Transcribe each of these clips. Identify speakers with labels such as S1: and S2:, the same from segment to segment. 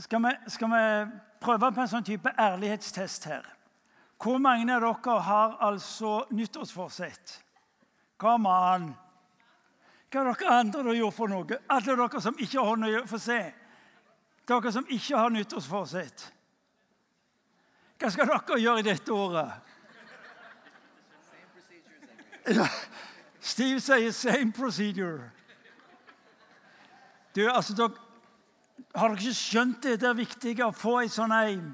S1: skal vi, skal vi prøve på en sånn type ærlighetstest her? Hvor mange av dere har altså nyttårsforsett? Kom an! Hva har dere andre gjort for noe? Alle dere som ikke har hånda Få se. Dere som ikke har nyttårsforsett. Hva skal dere gjøre i dette året? Steve sier 'same procedure'. Du, altså, dere, Har dere ikke skjønt det? Det er viktig å få en sånn en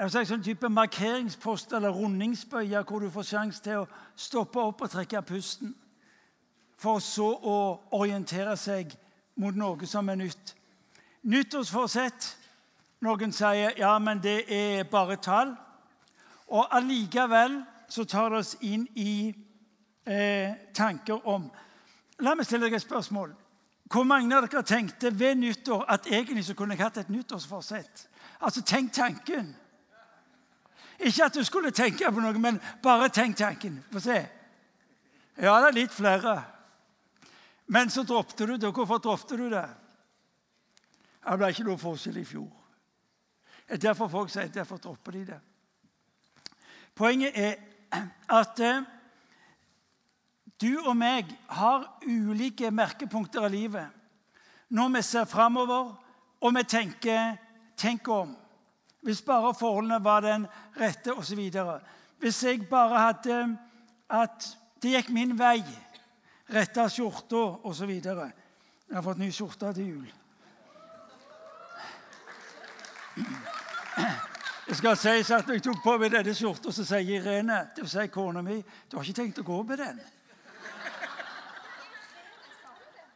S1: en sånn type markeringspost eller rundingsbøye hvor du får sjanse til å stoppe opp og trekke pusten. For så å orientere seg mot noe som er nytt. Nyttårsforsett. Noen sier ja, men det er bare tall. Og allikevel så tar det oss inn i eh, tanker om La meg stille deg et spørsmål. Hvor mange av dere tenkte ved nyttår at egentlig så kunne jeg hatt et nyttårsforsett? Altså, tenk tanken. Ikke at du skulle tenke på noe, men bare tenk tanken. Få se. Ja, det er litt flere. Men så droppet du det. Hvorfor droppet du det? Det ble ikke noe forskjell i fjor. Det er derfor folk sier derfor dropper de det. Poenget er at eh, du og meg har ulike merkepunkter i livet når vi ser framover og vi tenker 'tenk om'. Hvis bare forholdene var den rette, osv. Hvis jeg bare hadde at det gikk min vei, retta skjorta osv. Jeg har fått ny skjorte til jul. Det skal sies at når jeg tok på meg denne skjorta, så sier Irene, dvs. si kona mi, du har ikke tenkt å gå med den.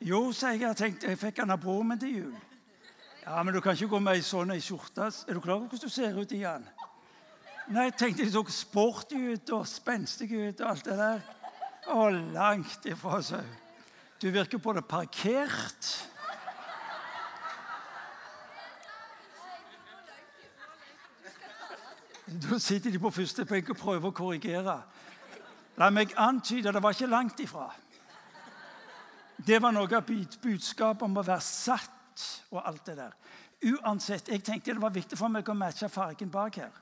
S1: Jo, sier jeg, jeg tenkte, jeg fikk min til jul. Ja, men du kan ikke gå med ei sånn skjorte. Er du klar over hvordan du ser ut i den? Nei, jeg tenkte de så sporty ut og spenstige ut og alt det der. Å, langt ifra, sau. Du virker på det parkert. Da sitter de på første benk og prøver å korrigere. La meg antyde det var ikke langt ifra. Det var noe av budskapet om å være satt og alt det der. Uansett, jeg tenkte det var viktig for meg å matche fargen bak her.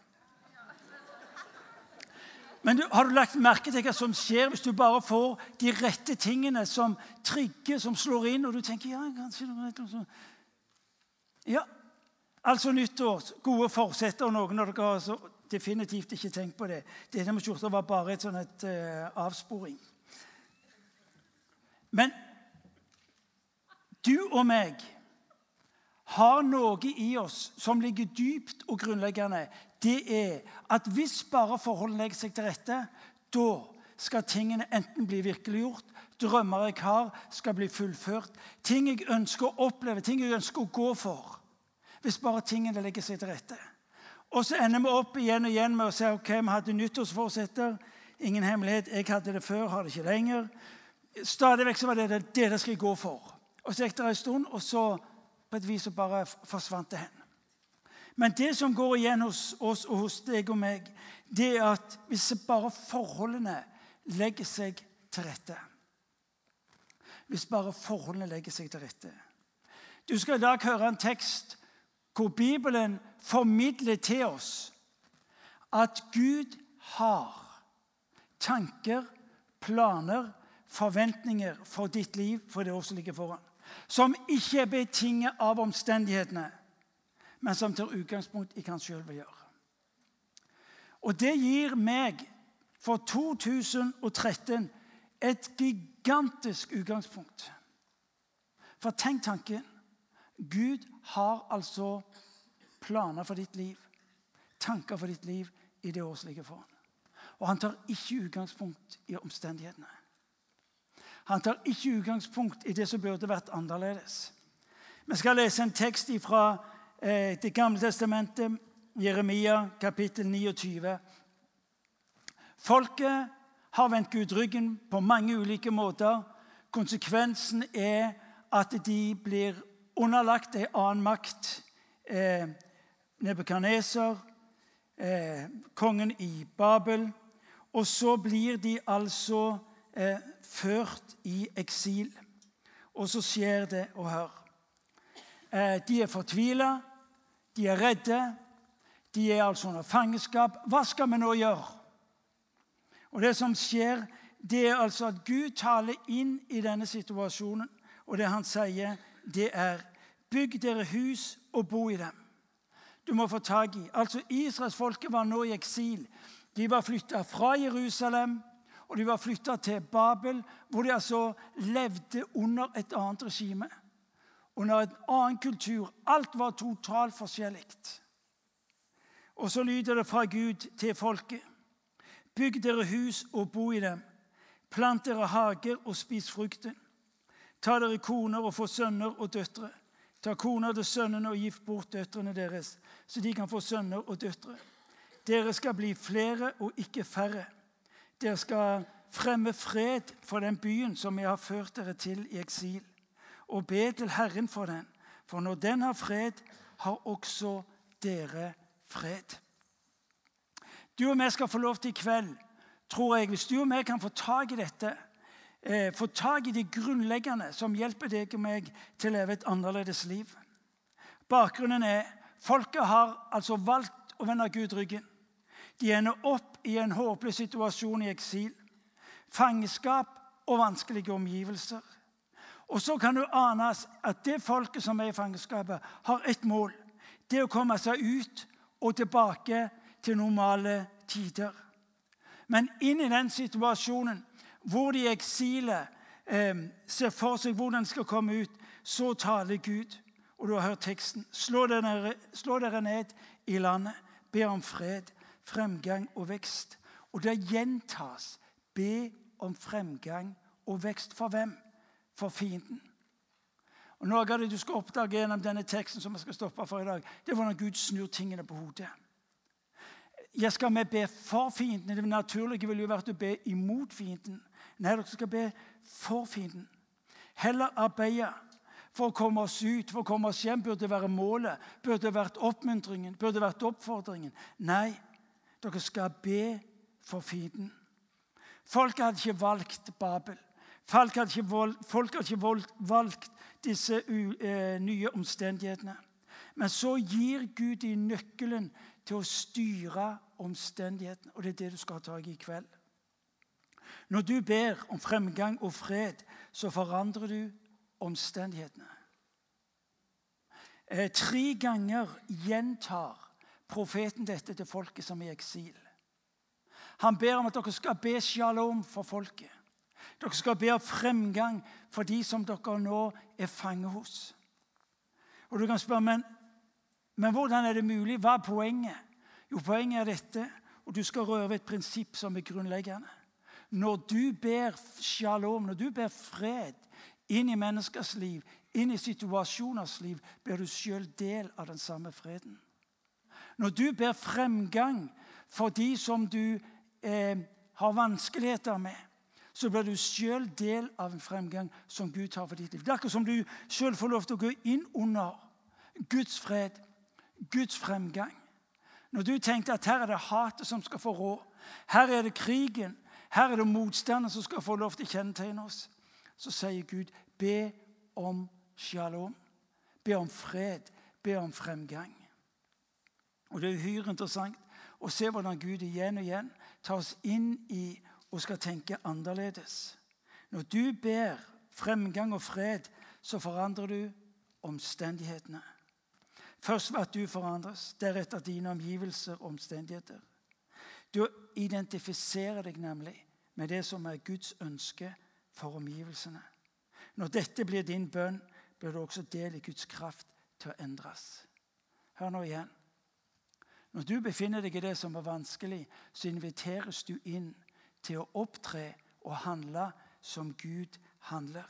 S1: Men du, har du lagt merke til hva som skjer hvis du bare får de rette tingene som trigger, som slår inn, og du tenker ja, kanskje noe sånn. Ja, altså nyttår, gode forsetter. Noen av dere har definitivt ikke tenkt på det. Dette med skjorta var bare et sånn et, uh, avsporing. Men du og meg har noe i oss som ligger dypt og grunnleggende. Det er at hvis bare forholdene legger seg til rette, da skal tingene enten bli virkeliggjort, drømmer jeg har, skal bli fullført, ting jeg ønsker å oppleve, ting jeg ønsker å gå for. Hvis bare tingene legger seg til rette. Og så ender vi opp igjen og igjen med å si ok, vi hadde nyttårsforsetter. Ingen hemmelighet, jeg hadde det før, har det ikke lenger. Stadig vekk så var det det, det skal gå for. Og så gikk det en stund, og så på et vis så bare forsvant det hen. Men det som går igjen hos oss og hos deg og meg, det er at hvis bare forholdene legger seg til rette Hvis bare forholdene legger seg til rette Du skal i dag høre en tekst hvor Bibelen formidler til oss at Gud har tanker, planer, forventninger for ditt liv, for det år som ligger foran som ikke er betinget av omstendighetene, men som tar utgangspunkt i hva han sjøl vil gjøre. Og det gir meg for 2013 et gigantisk utgangspunkt. For tenk tanken. Gud har altså planer for ditt liv, tanker for ditt liv, i det året som ligger foran. Og han tar ikke utgangspunkt i omstendighetene. Han tar ikke utgangspunkt i det som burde vært annerledes. Vi skal lese en tekst fra eh, Det gamle testamentet, Jeremia kapittel 29. Folket har vendt Gud ryggen på mange ulike måter. Konsekvensen er at de blir underlagt en annen makt. Eh, Nebukadneser, eh, kongen i Babel. Og så blir de altså eh, ført i eksil. Og så skjer det og hør. Eh, de er fortvila. De er redde. De er altså under fangenskap. Hva skal vi nå gjøre? Og Det som skjer, det er altså at Gud taler inn i denne situasjonen. Og det han sier, det er Bygg dere hus og bo i dem. Du må få tak i. Altså, Israelsfolket var nå i eksil. De var flytta fra Jerusalem og de var flytta til Babel, hvor de altså levde under et annet regime. Under en annen kultur. Alt var totalt forskjellig. Og så lyder det fra Gud til folket. Bygg dere hus og bo i dem. Plant dere hager og spis frukten. Ta dere koner og få sønner og døtre. Ta koner til sønnene og gift bort døtrene deres, så de kan få sønner og døtre. Dere skal bli flere og ikke færre. Dere skal fremme fred for den byen som jeg har ført dere til i eksil, og be til Herren for den. For når den har fred, har også dere fred. Du og jeg skal få lov til i kveld, tror jeg, hvis du og jeg kan få tak i dette, eh, få tak i det grunnleggende som hjelper deg og meg til å leve et annerledes liv. Bakgrunnen er folket har altså valgt å vende Gud ryggen. De ender opp i en håpløs situasjon i eksil, fangenskap og vanskelige omgivelser. Og så kan du ane at det folket som er i fangenskapet, har ett mål. Det å komme seg ut og tilbake til normale tider. Men inn i den situasjonen hvor de i eksilet eh, ser for seg hvordan de skal komme ut, så taler Gud. Og du har hørt teksten. Slå dere, slå dere ned i landet, be om fred fremgang og vekst. Og det gjentas. Be om fremgang og vekst. For hvem? For fienden. Og Noe av det du skal oppdage gjennom denne teksten, som jeg skal stoppe for i dag, det er hvordan Gud snur tingene på hodet. Jeg skal vi be for fienden. Det naturlige ville jo vært å be imot fienden. Nei, dere skal be for fienden. Heller arbeide for å komme oss ut, for å komme oss hjem, burde være målet, burde vært oppmuntringen, burde vært oppfordringen. Nei, dere skal be for fienden. Folk hadde ikke valgt Babel. Folk hadde ikke, valgt, hadde ikke valgt disse u, eh, nye omstendighetene. Men så gir Gud dem nøkkelen til å styre omstendighetene. Og det er det du skal ha tak i i kveld. Når du ber om fremgang og fred, så forandrer du omstendighetene. Eh, tre ganger gjentar profeten dette til folket som er i eksil. Han ber om at dere skal be shalom for folket. Dere skal be om fremgang for de som dere nå er fange hos. Og du kan spørre, men, men hvordan er det mulig? Hva er poenget? Jo, Poenget er dette, og du skal røre ved et prinsipp som er grunnleggende. Når du ber shalom, når du ber fred inn i menneskers liv, inn i situasjoners liv, blir du sjøl del av den samme freden. Når du ber fremgang for de som du eh, har vanskeligheter med, så blir du sjøl del av en fremgang som Gud har for ditt liv. Det er akkurat som du sjøl får lov til å gå inn under Guds fred, Guds fremgang. Når du tenkte at her er det hatet som skal få råd, her er det krigen, her er det motstanden som skal få lov til å kjennetegne oss, så sier Gud, be om shalom. Be om fred. Be om fremgang. Og Det er uhyre interessant å se hvordan Gud igjen og igjen tar oss inn i og skal tenke annerledes. Når du ber fremgang og fred, så forandrer du omstendighetene. Først ved at du forandres, deretter dine omgivelser og omstendigheter. Du identifiserer deg nemlig med det som er Guds ønske for omgivelsene. Når dette blir din bønn, blir du også del i Guds kraft til å endres. Hør nå igjen. Når du befinner deg i det som er vanskelig, så inviteres du inn til å opptre og handle som Gud handler.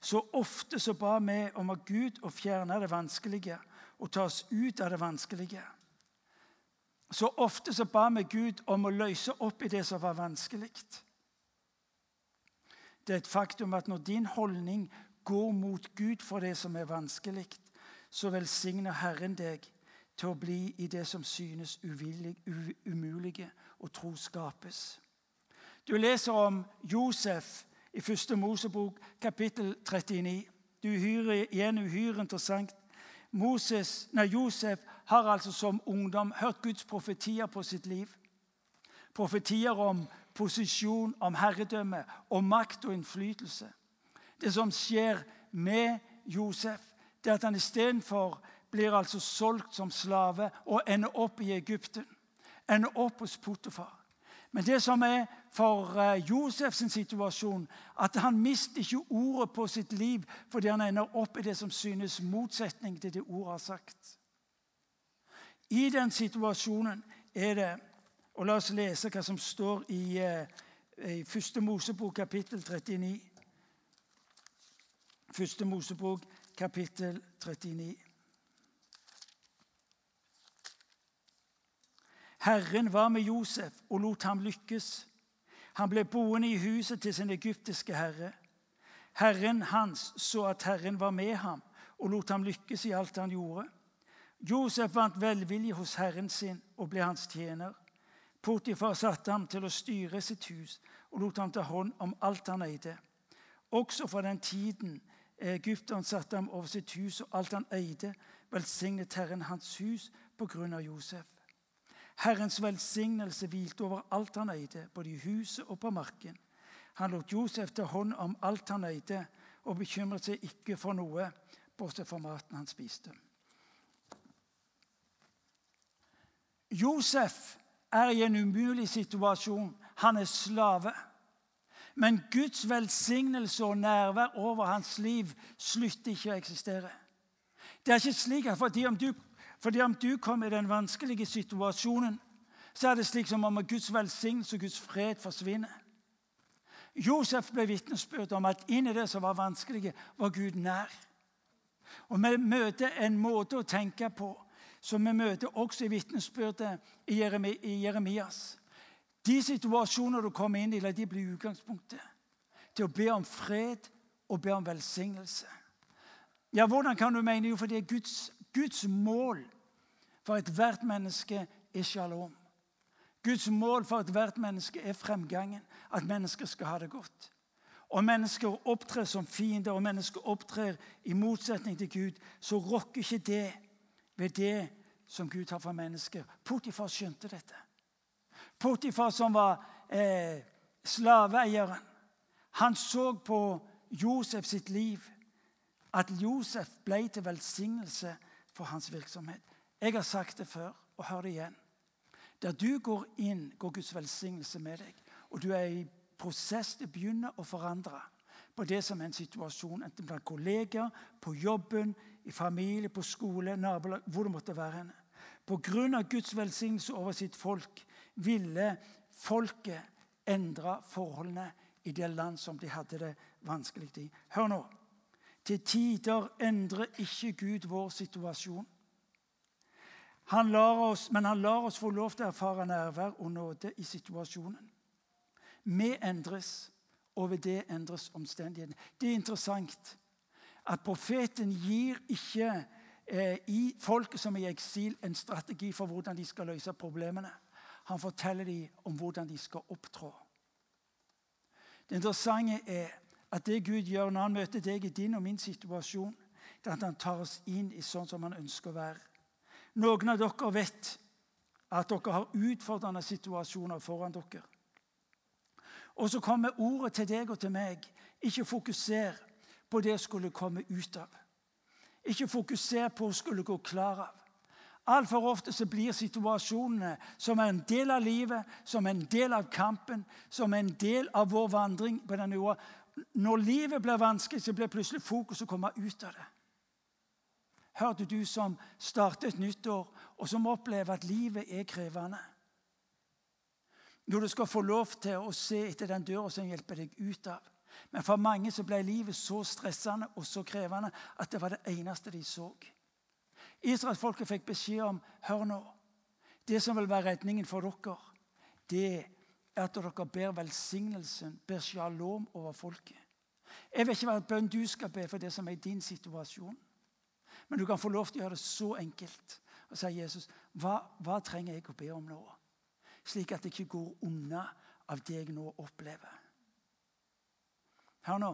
S1: Så ofte så ba vi om at Gud å fjerne det vanskelige og ta oss ut av det vanskelige. Så ofte så ba vi Gud om å løse opp i det som var vanskelig. Det er et faktum at når din holdning går mot Gud for det som er vanskelig, så velsigner Herren deg til å bli i det som synes uvillig, umulige, og tro skapes. Du leser om Josef i første Mosebok, kapittel 39. Du hyrer igjen uhyre interessant. Moses, nei, Josef har altså som ungdom hørt Guds profetier på sitt liv. Profetier om posisjon, om herredømme, om makt og innflytelse. Det som skjer med Josef, det er at han istedenfor blir altså solgt som slave og ender opp i Egypten. Ender opp hos Potifar. Men det som er for eh, Josefs situasjon, at han mister ikke ordet på sitt liv fordi han ender opp i det som synes motsetning til det ordet har sagt. I den situasjonen er det og La oss lese hva som står i, eh, i Første Mosebok, kapittel 39. Første Mosebok, kapittel 39. Herren var med Josef og lot ham lykkes. Han ble boende i huset til sin egyptiske herre. Herren hans så at Herren var med ham og lot ham lykkes i alt han gjorde. Josef vant velvilje hos Herren sin og ble hans tjener. Potifar satte ham til å styre sitt hus og lot ham ta hånd om alt han eide. Også fra den tiden Egypteren satte ham over sitt hus og alt han eide, velsignet Herren hans hus på grunn av Josef. Herrens velsignelse hvilte over alt han eide, både i huset og på marken. Han lot Josef ta hånd om alt han eide, og bekymret seg ikke for noe, bortsett fra maten han spiste. Josef er i en umulig situasjon. Han er slave. Men Guds velsignelse og nærvær over hans liv slutter ikke å eksistere. Det er ikke slik at fordi om du fordi om du kommer i den vanskelige situasjonen, så er det slik som om Guds velsignelse og Guds fred forsvinner. Josef ble vitnesbyrd om at inni det som var vanskelig, var Gud nær. Og Vi møter en måte å tenke på som vi møter også i vitnesbyrdet i Jeremias. De situasjoner du kommer inn i, de blir utgangspunktet til å be om fred og be om velsignelse. Ja, Hvordan kan du mene? Jo, for det er Guds, Guds mål for ethvert menneske er shalom. Guds mål for ethvert menneske er fremgangen. At mennesker skal ha det godt. Om mennesker opptrer som fiender og mennesker opptrer i motsetning til Gud, så rokker ikke det ved det som Gud har for mennesker. Potifar skjønte dette. Potifar, som var eh, slaveeieren, han så på Josef sitt liv at Josef ble til velsignelse for hans virksomhet. Jeg har sagt det før, og hør det igjen. Der du går inn, går Guds velsignelse med deg. Og du er i prosess til å begynne å forandre på det som er en situasjon, enten blant kolleger, på jobben, i familie, på skole, nabolag, hvor det måtte være. henne. Av Guds velsignelse over sitt folk ville folket endre forholdene i det land som de hadde det vanskelig i. Hør nå. Til tider endrer ikke Gud vår situasjon. Han oss, men han lar oss få lov til å erfare nærvær og nåde i situasjonen. Vi endres, og ved det endres omstendighetene. Det er interessant at profeten gir ikke eh, i folket som er i eksil, en strategi for hvordan de skal løse problemene. Han forteller dem om hvordan de skal opptrå. Det interessante er at det Gud gjør når han møter deg i din og min situasjon, det er at han tar oss inn i sånn som han ønsker å være. Noen av dere vet at dere har utfordrende situasjoner foran dere. Og så kommer ordet til deg og til meg. Ikke fokuser på det skulle komme ut av. Ikke fokuser på å skulle gå klar av. Altfor ofte så blir situasjonene som er en del av livet, som er en del av kampen, som er en del av vår vandring på denne jorda. Når livet blir vanskelig, så blir plutselig fokus å komme ut av det. Hørte du som starter et nyttår, og som opplever at livet er krevende? Når du skal få lov til å se etter den døra som hjelper deg ut av. Men for mange så ble livet så stressende og så krevende at det var det eneste de så. Israelsfolket fikk beskjed om hør nå, det som vil være redningen for dere, det er at dere ber velsignelsen, ber shalom over folket. Jeg vet ikke hva bønn du skal be for det som er din situasjon. Men du kan få lov til å gjøre det så enkelt og si Jesus, hva, hva trenger jeg å be om nå? Slik at jeg ikke går unna av det jeg nå opplever. Hør nå.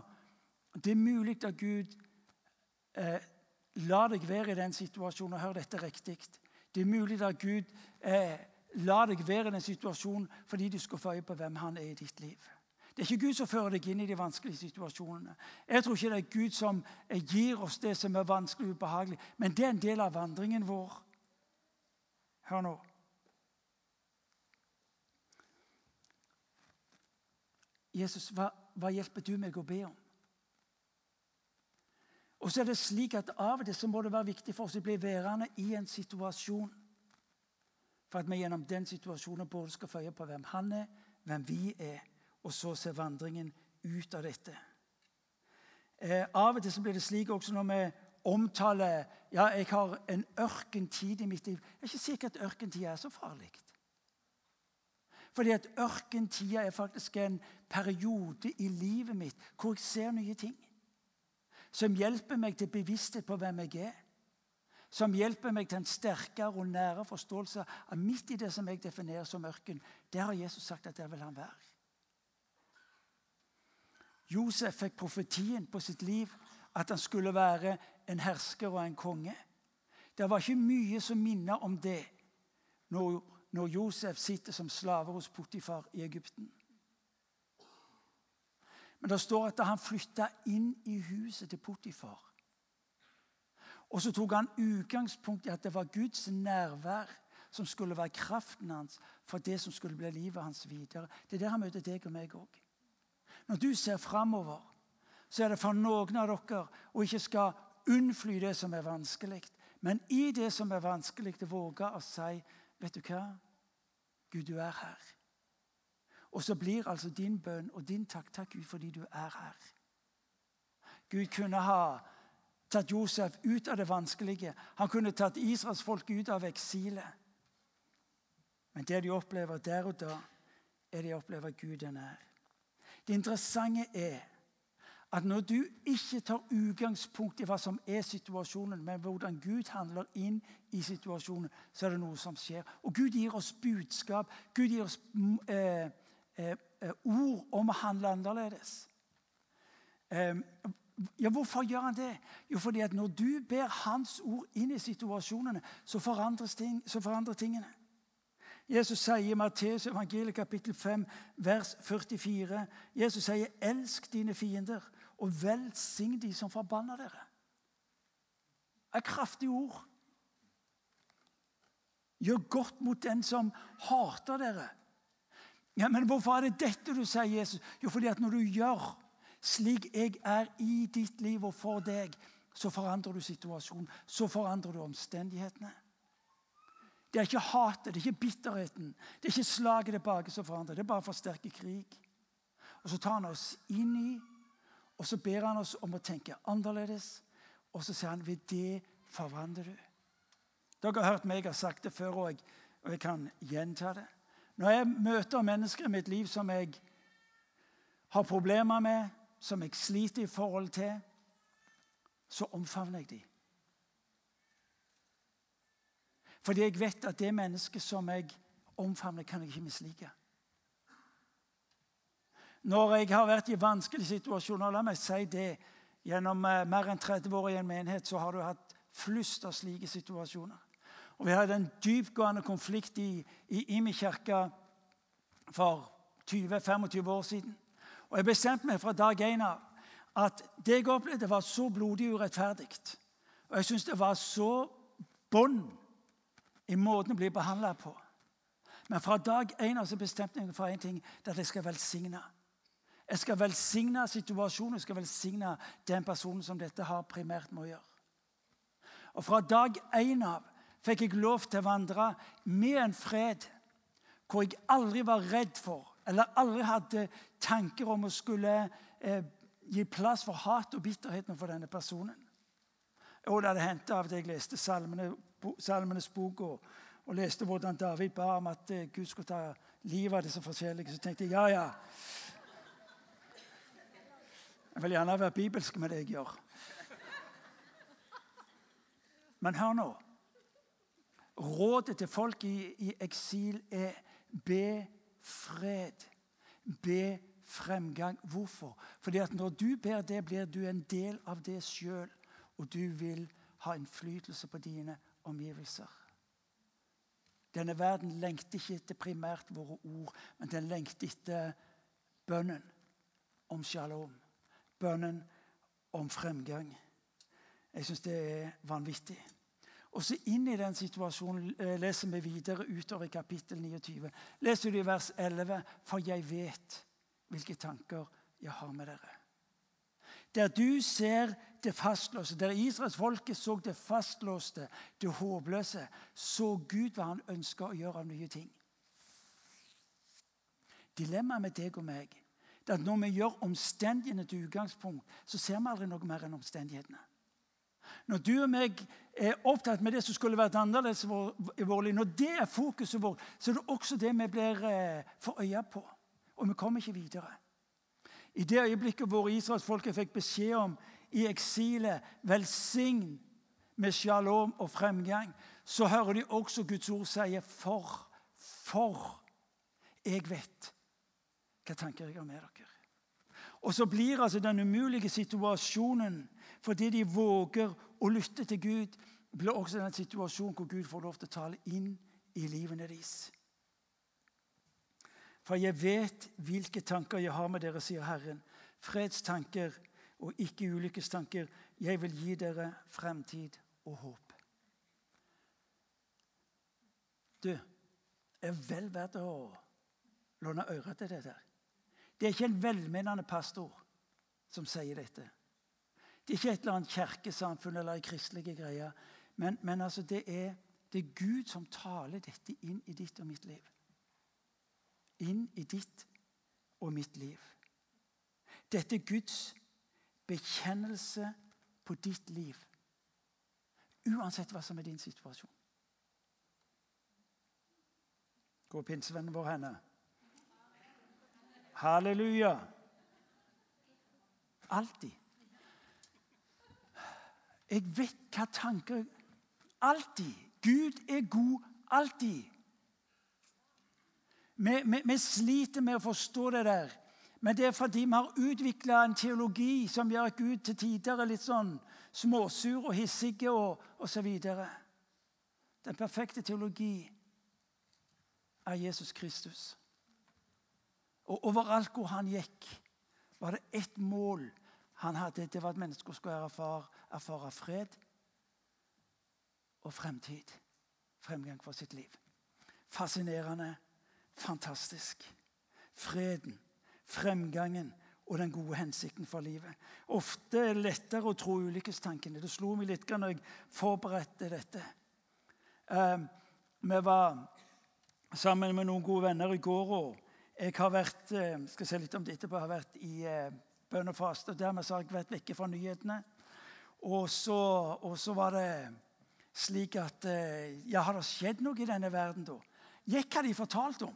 S1: Det er mulig at Gud eh, lar deg være i den situasjonen. og Hør dette riktig. Det er mulig at Gud eh, la deg være i den situasjonen fordi du skal få øye på hvem han er i ditt liv. Det er ikke Gud som fører deg inn i de vanskelige situasjonene. Jeg tror ikke det er Gud som eh, gir oss det som er vanskelig og ubehagelig, men det er en del av vandringen vår. Hør nå. Jesus, hva, hva hjelper du meg å be om? Og så er det slik at Av og til så må det være viktig for oss å bli værende i en situasjon. For at vi gjennom den situasjonen både skal få øye på hvem han er, hvem vi er, og så ser vandringen ut av dette. Eh, av og til så blir det slik også når vi omtaler ja, jeg har en ørkentid i mitt liv. Jeg er ikke sikker at ørkentida er så farlig. Fordi at ørkentida er faktisk en periode i livet mitt hvor jeg ser nye ting. Som hjelper meg til bevissthet på hvem jeg er. Som hjelper meg til en sterkere og nære forståelse av midt i det som jeg definerer som ørken. Der har Jesus sagt at der vil han være. Josef fikk profetien på sitt liv at han skulle være en hersker og en konge. Det var ikke mye som minner om det når, når Josef sitter som slave hos Potifar i Egypten. Men det står at da han flytta inn i huset til Potifar Og så tok han utgangspunkt i at det var Guds nærvær som skulle være kraften hans for det som skulle bli livet hans videre. Det er der han møter deg og meg òg. Når du ser framover, så er det for noen av dere å ikke skal unnfly det som er vanskelig, men i det som er vanskelig, å våge å si Vet du hva? Gud, du er her. Og så blir altså din bønn og din takk takk Gud fordi du er her. Gud kunne ha tatt Josef ut av det vanskelige. Han kunne tatt Israels folk ut av eksilet. Men det de opplever der og da, er de opplever Gud er nær. Det interessante er at når du ikke tar utgangspunkt i hva som er situasjonen, men hvordan Gud handler inn i situasjonen, så er det noe som skjer. Og Gud gir oss budskap. Gud gir oss mm, eh, eh, eh, ord om å handle annerledes. Eh, ja, Hvorfor gjør han det? Jo, fordi at når du ber Hans ord inn i situasjonene, så ting, så forandrer tingene. Jesus sier i Matteus evangeliet kapittel 5, vers 44 Jesus sier, 'Elsk dine fiender, og velsign de som forbanner dere'. Det er kraftige ord. Gjør godt mot den som hater dere. Ja, Men hvorfor er det dette du sier, Jesus? Jo, fordi at når du gjør slik jeg er i ditt liv og for deg, så forandrer du situasjonen. Så forandrer du omstendighetene. Det er ikke hatet, det er ikke bitterheten, det er ikke slaget tilbake som forandrer. Det er bare å forsterke krig. Og Så tar han oss inn i, og så ber han oss om å tenke annerledes. Og så sier han ved det forvandler du. Dere har hørt meg har sagt det før, og jeg, kan gjenta det. Når jeg møter mennesker i mitt liv som jeg har problemer med, som jeg sliter i forhold til, så omfavner jeg dem. Fordi jeg vet at det mennesket som jeg omfavner, kan jeg ikke mislike. Når jeg har vært i vanskelige situasjoner, la meg si det Gjennom eh, mer enn 30 år i en menighet så har du hatt flust av slike situasjoner. Og Vi hadde en dypgående konflikt i, i Imi kirke for 20-25 år siden. Og Jeg bestemte meg fra dag én av at det jeg opplevde, var så blodig urettferdig. Og jeg syntes det var så bånd i måten å bli behandla på. Men fra dag én av så bestemte jeg meg for én ting. Det at jeg skal velsigne. Jeg skal velsigne situasjonen, jeg skal velsigne den personen som dette har primært med å gjøre. Og Fra dag én av fikk jeg lov til å vandre med en fred hvor jeg aldri var redd for eller aldri hadde tanker om å skulle eh, gi plass for hat og bitterhet for denne personen. Og det hadde hendt av at jeg leste salmene, Salmenes bok og, og, leste hvordan David ba om at eh, Gud skulle ta livet av disse forskjellige. Så tenkte jeg ja, ja. Jeg vil gjerne være bibelsk med det jeg gjør. Men hør nå. Rådet til folk i, i eksil er be fred. Be fremgang. Hvorfor? Fordi at når du ber det, blir du en del av det sjøl. Og du vil ha innflytelse på dine omgivelser. Denne verden lengter ikke etter primært våre ord, men den lengter etter bønnen om shalom. Bønnen om fremgang. Jeg syns det er vanvittig. Og så inn i den situasjonen eh, leser vi videre utover i kapittel 29. Leser du i vers 11.: For jeg vet hvilke tanker jeg har med dere. Der du ser det fastlåste, der israelsfolket så det fastlåste, det håpløse, så Gud hva han ønska å gjøre av nye ting. Dilemmaet med deg og meg det er at når vi gjør omstendighetene til utgangspunkt, så ser vi aldri noe mer enn omstendighetene. Når du og meg er opptatt med det som skulle vært annerledes i vår liv, når det er fokuset vårt, så er det også det vi blir eh, for øye på. Og vi kommer ikke videre. I det øyeblikket hvor israelsfolket fikk beskjed om i eksilet 'velsign med shalom og fremgang', så hører de også Guds ord si 'for'. For jeg vet hva tanker jeg har med dere. Og så blir altså den umulige situasjonen, fordi de våger å lytte til Gud, blir også den situasjonen hvor Gud får lov til å tale inn i livene deres. For jeg vet hvilke tanker jeg har med dere, sier Herren. Fredstanker og ikke ulykkestanker. Jeg vil gi dere fremtid og håp. Du, det er vel verdt å låne øret til det der. Det er ikke en velmenende pastor som sier dette. Det er ikke et eller annet kirkesamfunn eller kristelige greier. Men, men altså det, er, det er Gud som taler dette inn i ditt og mitt liv inn i ditt og mitt liv. Dette er Guds bekjennelse på ditt liv. Uansett hva som er din situasjon. Hvor er pinsevennen vår henne? Halleluja. Alltid. Jeg vet hva tanker Alltid. Gud er god alltid. Vi, vi, vi, sliter med å forstå det der. Men det er fordi vi har utvikla en teologi som gjør at Gud til tider er litt sånn småsur og hissig og osv. Den perfekte teologi er Jesus Kristus. Og overalt hvor han gikk, var det ett mål han hadde. Det var at mennesker skulle erfare, erfare fred og fremtid. Fremgang for sitt liv. Fascinerende fantastisk. Freden, fremgangen og den gode hensikten for livet. Ofte er det lettere å tro ulykkestankene. Det slo meg litt når jeg forberedte dette. Uh, vi var sammen med noen gode venner i går. og Jeg har vært uh, skal se litt om det har vært i uh, bønn og faste. Dermed har jeg vært vekke fra nyhetene. Og så, og så var det slik at Ja, har det skjedd noe i denne verden da? Gikk hva de fortalte om.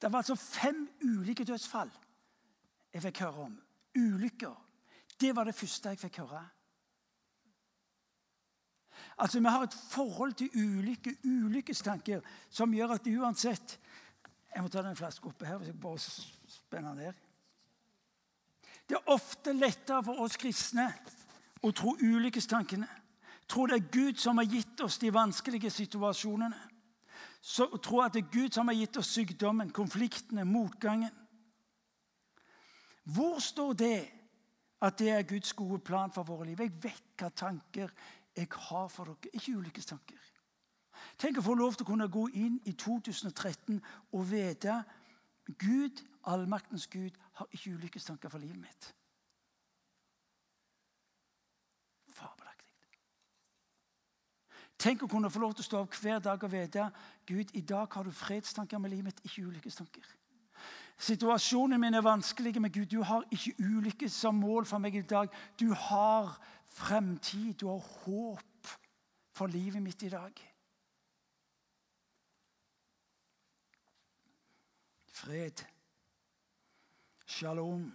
S1: Det var altså fem ulike dødsfall jeg fikk høre om. Ulykker. Det var det første jeg fikk høre. Altså, Vi har et forhold til ulykke, ulykkestanker, som gjør at uansett Jeg må ta den flaska oppe her. hvis jeg bare spenner den ned. Det er ofte lettere for oss kristne å tro ulykkestankene. Tro det er Gud som har gitt oss de vanskelige situasjonene så tro at det er Gud som har gitt oss sykdommen, konfliktene, motgangen. Hvor står det at det er Guds gode plan for våre liv? Jeg vet hva tanker jeg har for dere. Ikke ulykkestanker. Tenk å få lov til å kunne gå inn i 2013 og vite Gud, allmaktens Gud, har ikke ulykkestanker for livet mitt. Fabelaktig. Tenk å kunne få lov til å stå opp hver dag og vite Gud, i dag har du fredstanker med livet mitt, ikke ulykkestanker. Situasjonen min er vanskelig, men Gud, du har ikke ulykke som mål for meg i dag. Du har fremtid, du har håp for livet mitt i dag. Fred. Shalom.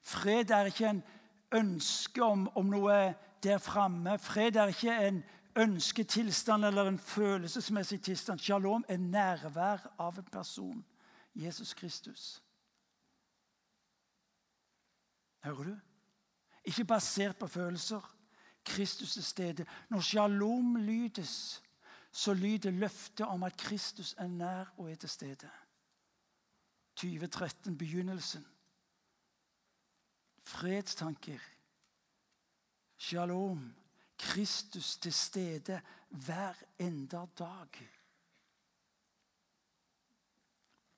S1: Fred er ikke en ønske om, om noe der framme. Fred er ikke en ønsketilstand eller en følelsesmessig tilstand. Shalom er nærvær av en person. Jesus Kristus. Hører du? Ikke basert på følelser. Kristus til stede. Når shalom lydes, så lyder løftet om at Kristus er nær og er til stede. 2013, begynnelsen. Fredstanker. Shalom. Kristus til stede hver enda dag.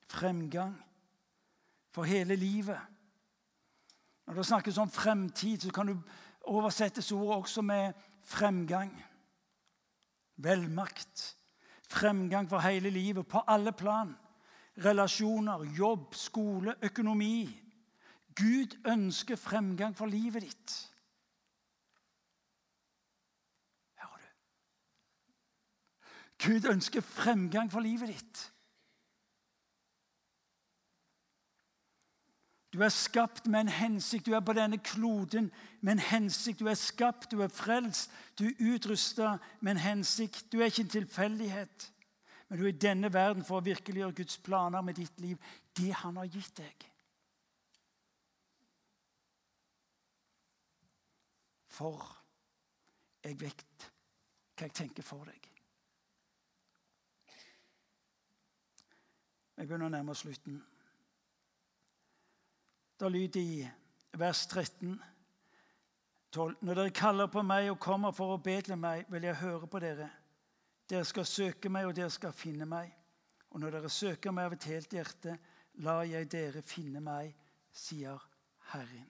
S1: Fremgang for hele livet. Når det snakkes om fremtid, så kan du oversettes ordet også med fremgang. Velmakt. Fremgang for hele livet, på alle plan. Relasjoner, jobb, skole, økonomi. Gud ønsker fremgang for livet ditt. Hører du? Gud ønsker fremgang for livet ditt. Du er skapt med en hensikt. Du er på denne kloden med en hensikt. Du er skapt, du er frelst, du er utrusta med en hensikt. Du er ikke en tilfeldighet, men du er i denne verden for å virkeliggjøre Guds planer med ditt liv. Det han har gitt deg. For jeg vet hva jeg tenker for deg. Jeg begynner å nærme oss slutten. Det lyder i vers 13, 12. Når dere kaller på meg og kommer for å be til meg, vil jeg høre på dere. Dere skal søke meg, og dere skal finne meg. Og når dere søker meg av et helt hjerte, lar jeg dere finne meg, sier Herren.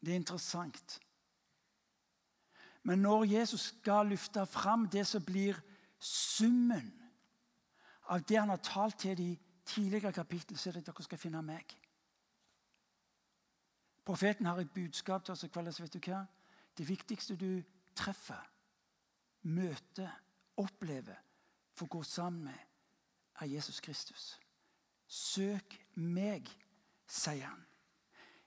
S1: Det er interessant. Men når Jesus skal løfte fram det som blir summen av det han har talt til de tidligere kapittel så er det at dere skal finne meg. Profeten har et budskap til oss i kveld. vet du hva? Det viktigste du treffer, møter, opplever, får gå sammen med, er Jesus Kristus. Søk meg, sier han.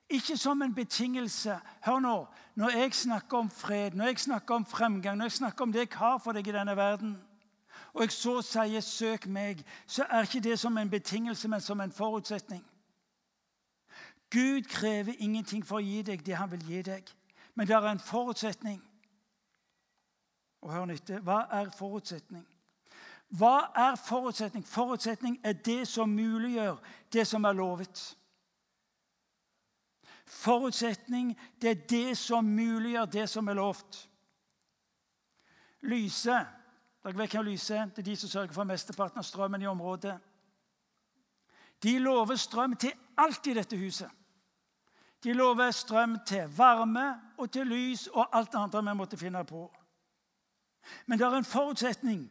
S1: Ikke som en betingelse. Hør nå. Når jeg snakker om fred, når jeg snakker om fremgang, når jeg snakker om det jeg har for deg i denne verden, og jeg så sier 'søk meg', så er ikke det som en betingelse, men som en forutsetning. Gud krever ingenting for å gi deg det han vil gi deg, men det er en forutsetning. Og hør nytte hva er forutsetning? Hva er forutsetning? Forutsetning er det som muliggjør det som er lovet. Forutsetning det er det som muliggjør det som er lovt. Lyse dere vet hvem Lyse Det er de som sørger for mesteparten av strømmen i området. De lover strøm til alt i dette huset. De lover strøm til varme og til lys og alt andre vi måtte finne på. Men det er en forutsetning.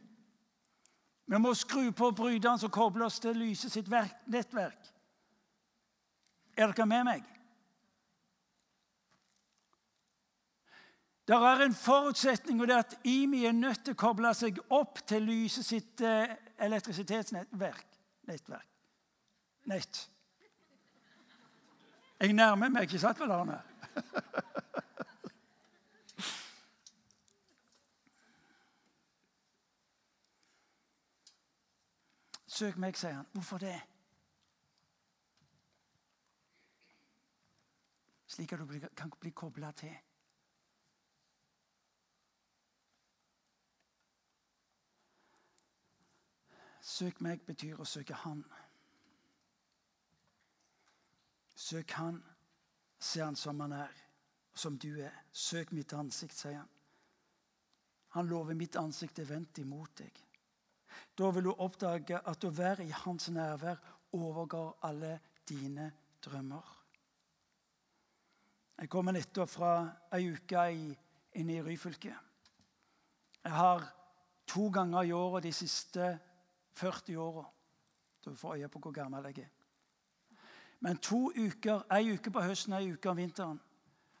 S1: Vi må skru på bryteren som kobler oss til lyset sitt nettverk. Er dere med meg? Det er en forutsetning, og det er at IMI er nødt til å koble seg opp til lyset sitt eh, elektrisitetsnettverk. Nettverk. Nett. Jeg nærmer meg, ikke sant vel, Arne? Søk meg, sier han. Hvorfor det? Slik at du kan bli kobla til. Søk meg betyr å søke Han. Søk Han, se Han som Han er, som du er. Søk mitt ansikt, sier han. Han lover mitt ansikt er vendt imot deg. Da vil du oppdage at å være i hans nærvær overgår alle dine drømmer. Jeg kommer nettopp fra ei uke inne i Ryfylke. Jeg har to ganger i året de siste 40 åra. Du får øye på hvor gammel jeg er. Men to uker, ei uke på høsten og ei uke om vinteren,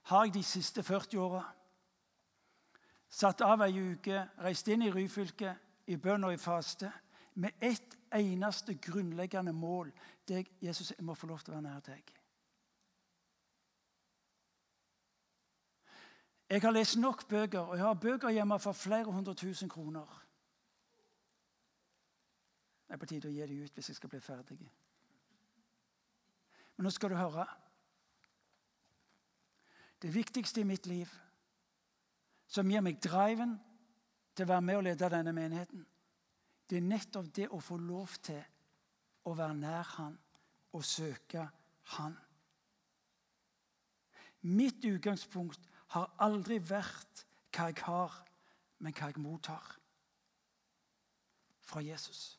S1: har jeg de siste 40 åra. Satt av ei uke, reist inn i Ryfylke, i bønn og i faste, med ett eneste grunnleggende mål. Det Jesus, jeg må få lov til å være nær deg. Jeg har lest nok bøker, og jeg har bøker hjemme for flere hundre tusen kroner. Det er på tide å gi dem ut hvis jeg skal bli ferdig. Men nå skal du høre. det viktigste i mitt liv, som gir meg driven til å være med og lede denne menigheten, det er nettopp det å få lov til å være nær Han og søke Han. Mitt utgangspunkt har aldri vært hva jeg har, men hva jeg mottar fra Jesus.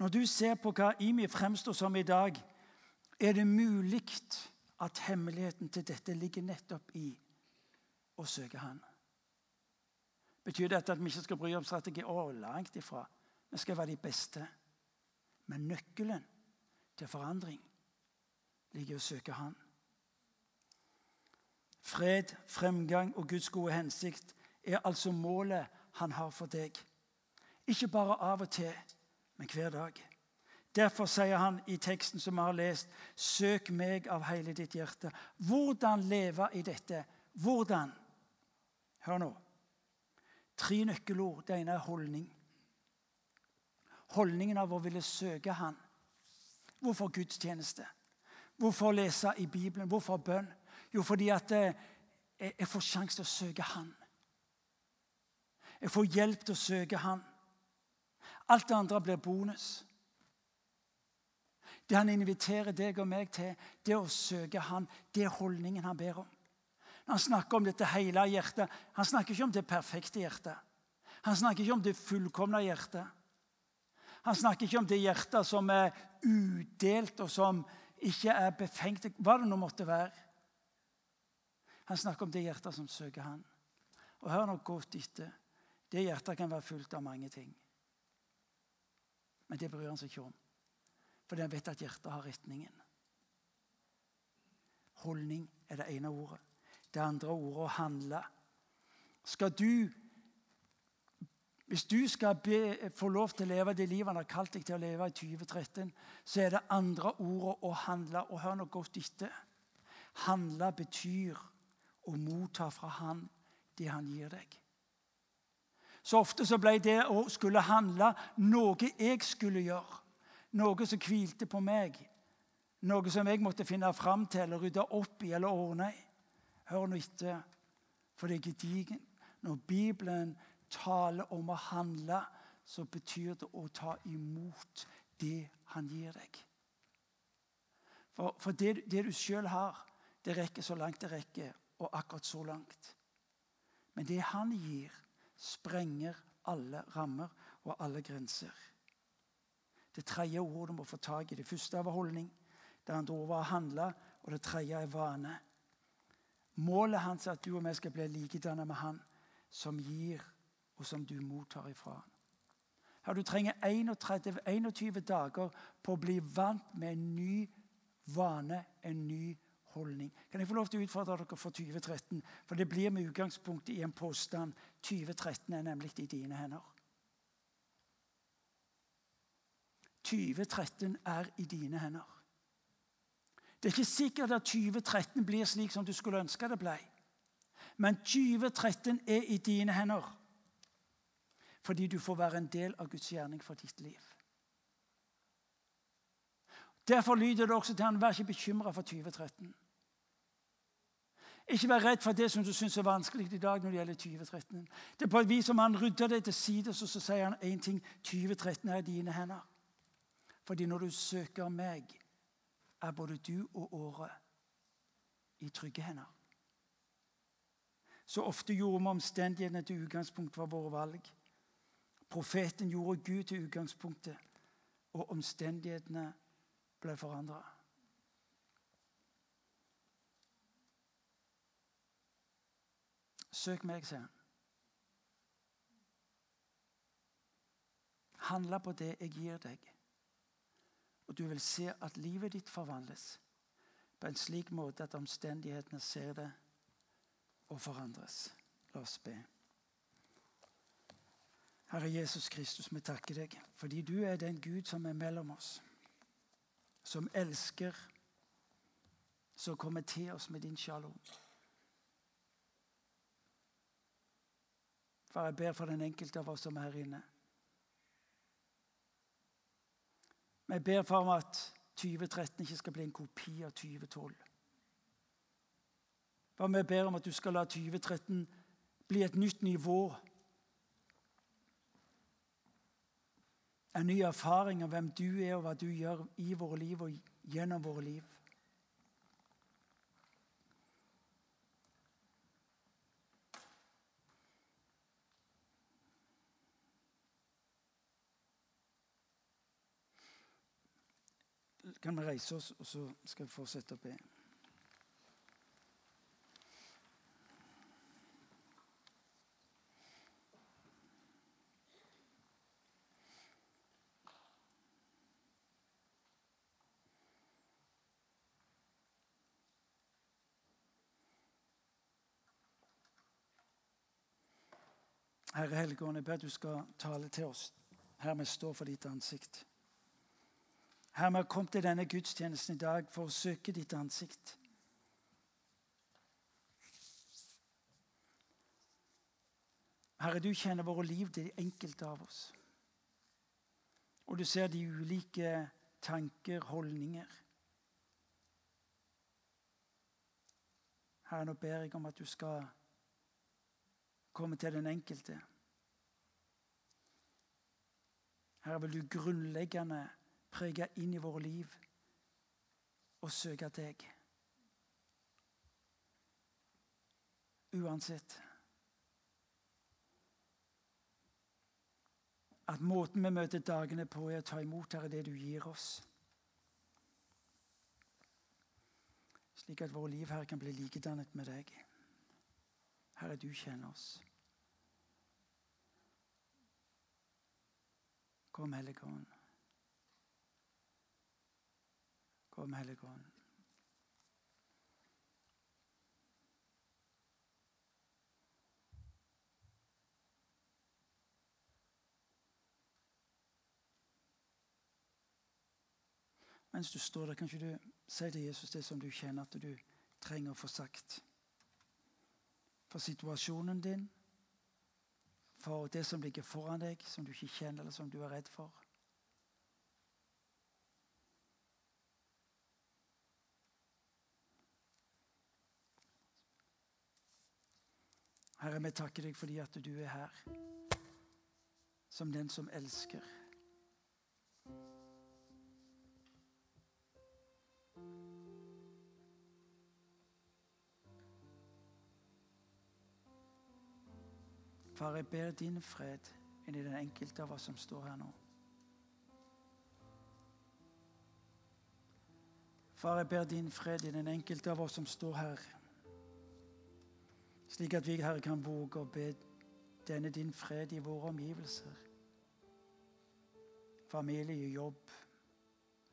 S1: Når du ser på hva Imi fremstår som i dag, er det mulig at hemmeligheten til dette ligger nettopp i å søke Han. Betyr dette at vi ikke skal bry om strategi? Å, langt ifra. Vi skal være de beste. Men nøkkelen til forandring ligger i å søke Han. Fred, fremgang og Guds gode hensikt er altså målet han har for deg. Ikke bare av og til, men hver dag. Derfor sier han i teksten som vi har lest, 'Søk meg av hele ditt hjerte'. Hvordan leve i dette? Hvordan? Hør nå. Tre nøkkelord. Det ene er holdning. Holdningen av å ville søke Han. Hvorfor gudstjeneste? Hvorfor lese i Bibelen? Hvorfor bønn? Jo, fordi at eh, jeg får sjanse til å søke Han. Jeg får hjelp til å søke Han. Alt det andre blir bonus. Det han inviterer deg og meg til, det er å søke Han. Det er holdningen han ber om. Når han snakker om dette hele hjertet, han snakker ikke om det perfekte hjertet. Han snakker ikke om det fullkomne hjertet. Han snakker ikke om det hjertet som er udelt, og som ikke er befengt, hva det nå måtte være. Han snakker om det hjertet som søker Han. Og hør nå godt etter. Det hjertet kan være fullt av mange ting. Men det bryr han seg ikke om. Fordi han vet at hjertet har retningen. Holdning er det ene ordet. Det andre ordet å handle. Skal du hvis du skal be, få lov til å leve det livet han har kalt deg til å leve i 2013, så er det andre ordet å handle. Og hør nå godt etter. Handle betyr å motta fra Han det han gir deg. Så ofte så ble det å skulle handle noe jeg skulle gjøre. Noe som hvilte på meg. Noe som jeg måtte finne fram til eller rydde opp i eller ordne i. Hør nå etter, for det er gedigent. Når Bibelen taler om å handle, så betyr det å ta imot det han gir deg. For, for det, det, du sjøl har, det rekker så langt det rekker, og akkurat så langt. Men det han gir, sprenger alle rammer og alle grenser. Det tredje ordet du må få tak i. Det første var holdning. Det andre ordet var handle, og det tredje er vane. Målet hans er at du og vi skal bli likedannet med Han som gir, og som du mottar ifra. Her Du trenger 31, 21 dager på å bli vant med en ny vane, en ny holdning. Kan jeg få lov til å utfordre dere for 2013? For det blir med utgangspunkt i en påstand. 2013 er nemlig i dine hender. 2013 er i dine hender. Det er ikke sikkert at 2013 blir slik som du skulle ønske det ble. Men 2013 er i dine hender fordi du får være en del av Guds gjerning for ditt liv. Derfor lyder det også til han, vær ikke bekymra for 2013. Ikke vær redd for det som du syns er vanskelig i dag når det gjelder 2013. Det er på et vis som han rydder det til side, så, så sier han én ting. 2013 er i dine hender. Fordi når du søker meg, er både du og året i trygge hender. Så ofte gjorde vi omstendighetene til utgangspunkt for våre valg. Profeten gjorde Gud til utgangspunktet, og omstendighetene ble forandra. Søk meg, sier han. Handle på det jeg gir deg, og du vil se at livet ditt forvandles på en slik måte at omstendighetene ser det og forandres. La oss be. Herre Jesus Kristus, vi takker deg fordi du er den Gud som er mellom oss som elsker, som kommer til oss med din shalom. For jeg ber for den enkelte av oss som er her inne. Men jeg ber for at 2013 ikke skal bli en kopi av 2012. For vi ber om at du skal la 2013 bli et nytt nivå. En ny erfaring av hvem du er, og hva du gjør i våre liv og gjennom våre liv. Kan vi reise oss, og så skal vi fortsette å be? Herre Helligånd, jeg ber at du skal tale til oss her vi står for ditt ansikt. Her vi har kommet til denne gudstjenesten i dag for å søke ditt ansikt. Herre, du kjenner våre liv til de enkelte av oss. Og du ser de ulike tanker, holdninger. Herre, nå ber jeg om at du skal komme til den enkelte. Herre, vil du grunnleggende prege inn i våre liv og søke deg. Uansett. At måten vi møter dagene på, er å ta imot Herre, det du gir oss. Slik at våre liv her kan bli likedannet med deg. Herre, du kjenner oss. Kom, Hellige Ånd. Kom, Hellige Ånd. Mens du står der, kan ikke du si til Jesus det som du kjenner at du trenger å få sagt? For situasjonen din, for det som ligger foran deg, som du ikke kjenner, eller som du er redd for. Herre, vi takker deg fordi at du er her som den som elsker. Far, jeg ber din fred inn i den enkelte av oss som står her nå. Far, jeg ber din fred i den enkelte av oss som står her, slik at vi, Herre, kan våge å be denne din fred i våre omgivelser. Familie, jobb,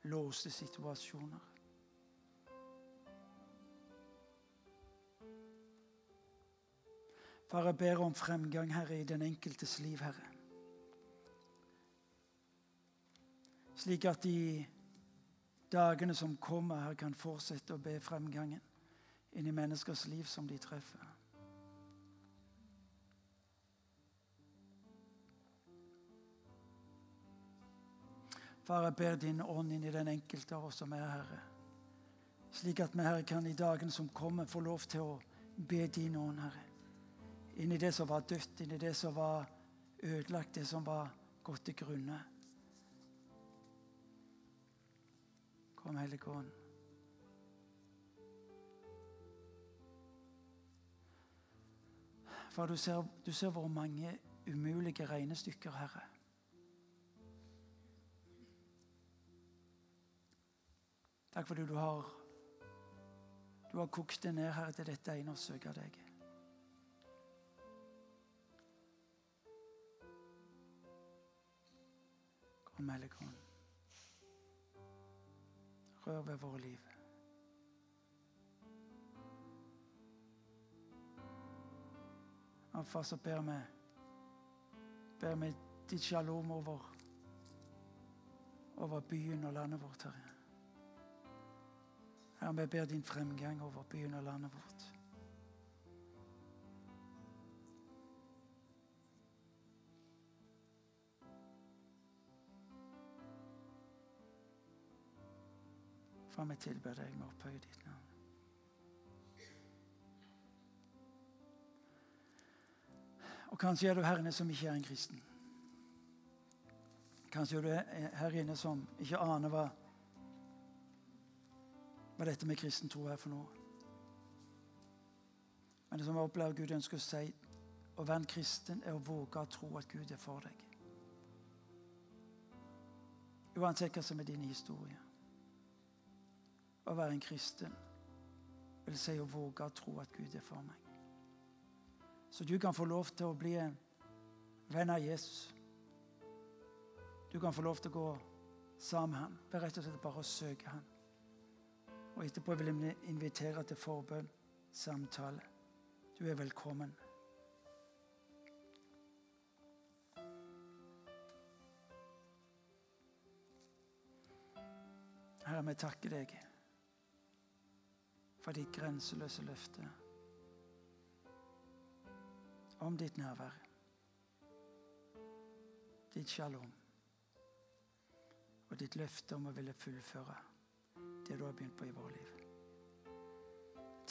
S1: låste situasjoner. Far, jeg ber om fremgang, Herre, i den enkeltes liv, Herre. Slik at de dagene som kommer, Herre, kan fortsette å be fremgangen inn i menneskers liv som de treffer. Far, jeg ber din ånd inn i den enkelte av oss som er Herre. Slik at vi Herre kan i dagene som kommer, få lov til å be din ånd, Herre inn i det som var dødt, inn i det som var ødelagt, det som var gått til grunne. Kom, Hellige Ånd. For du ser, du ser hvor mange umulige regnestykker, Herre. Takk fordi du du har kokt det ned, Herre, til dette ene å søke deg. Kom, Hellige Rør ved våre liv. Far, så ber vi ber vi ditt shalom over, over byen og landet vårt, Herre. Herre, vi ber din fremgang over byen og landet vårt. For vi tilber deg, vi opphøyer ditt navn. Og kanskje er du her inne som ikke er en kristen. Kanskje er du her inne som ikke aner hva, hva dette med kristen tro er for noe. Men det som jeg opplever Gud ønsker å si, å være en kristen, er å våge å tro at Gud er for deg. Uansett hva som er din historie. Å være en kristen vil si å våge å tro at Gud er for meg. Så du kan få lov til å bli en venn av Jesus. Du kan få lov til å gå sammen med ham. Det er rett og slett bare å søke ham. Og etterpå vil jeg invitere til forbønn, samtale. Du er velkommen. Herre, vi takker deg for ditt grenseløse løfte om ditt nærvær, ditt shalom og ditt løfte om å ville fullføre det du har begynt på i vårt liv.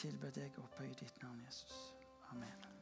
S1: Tilber deg og opphøye ditt navn, Jesus. Amen.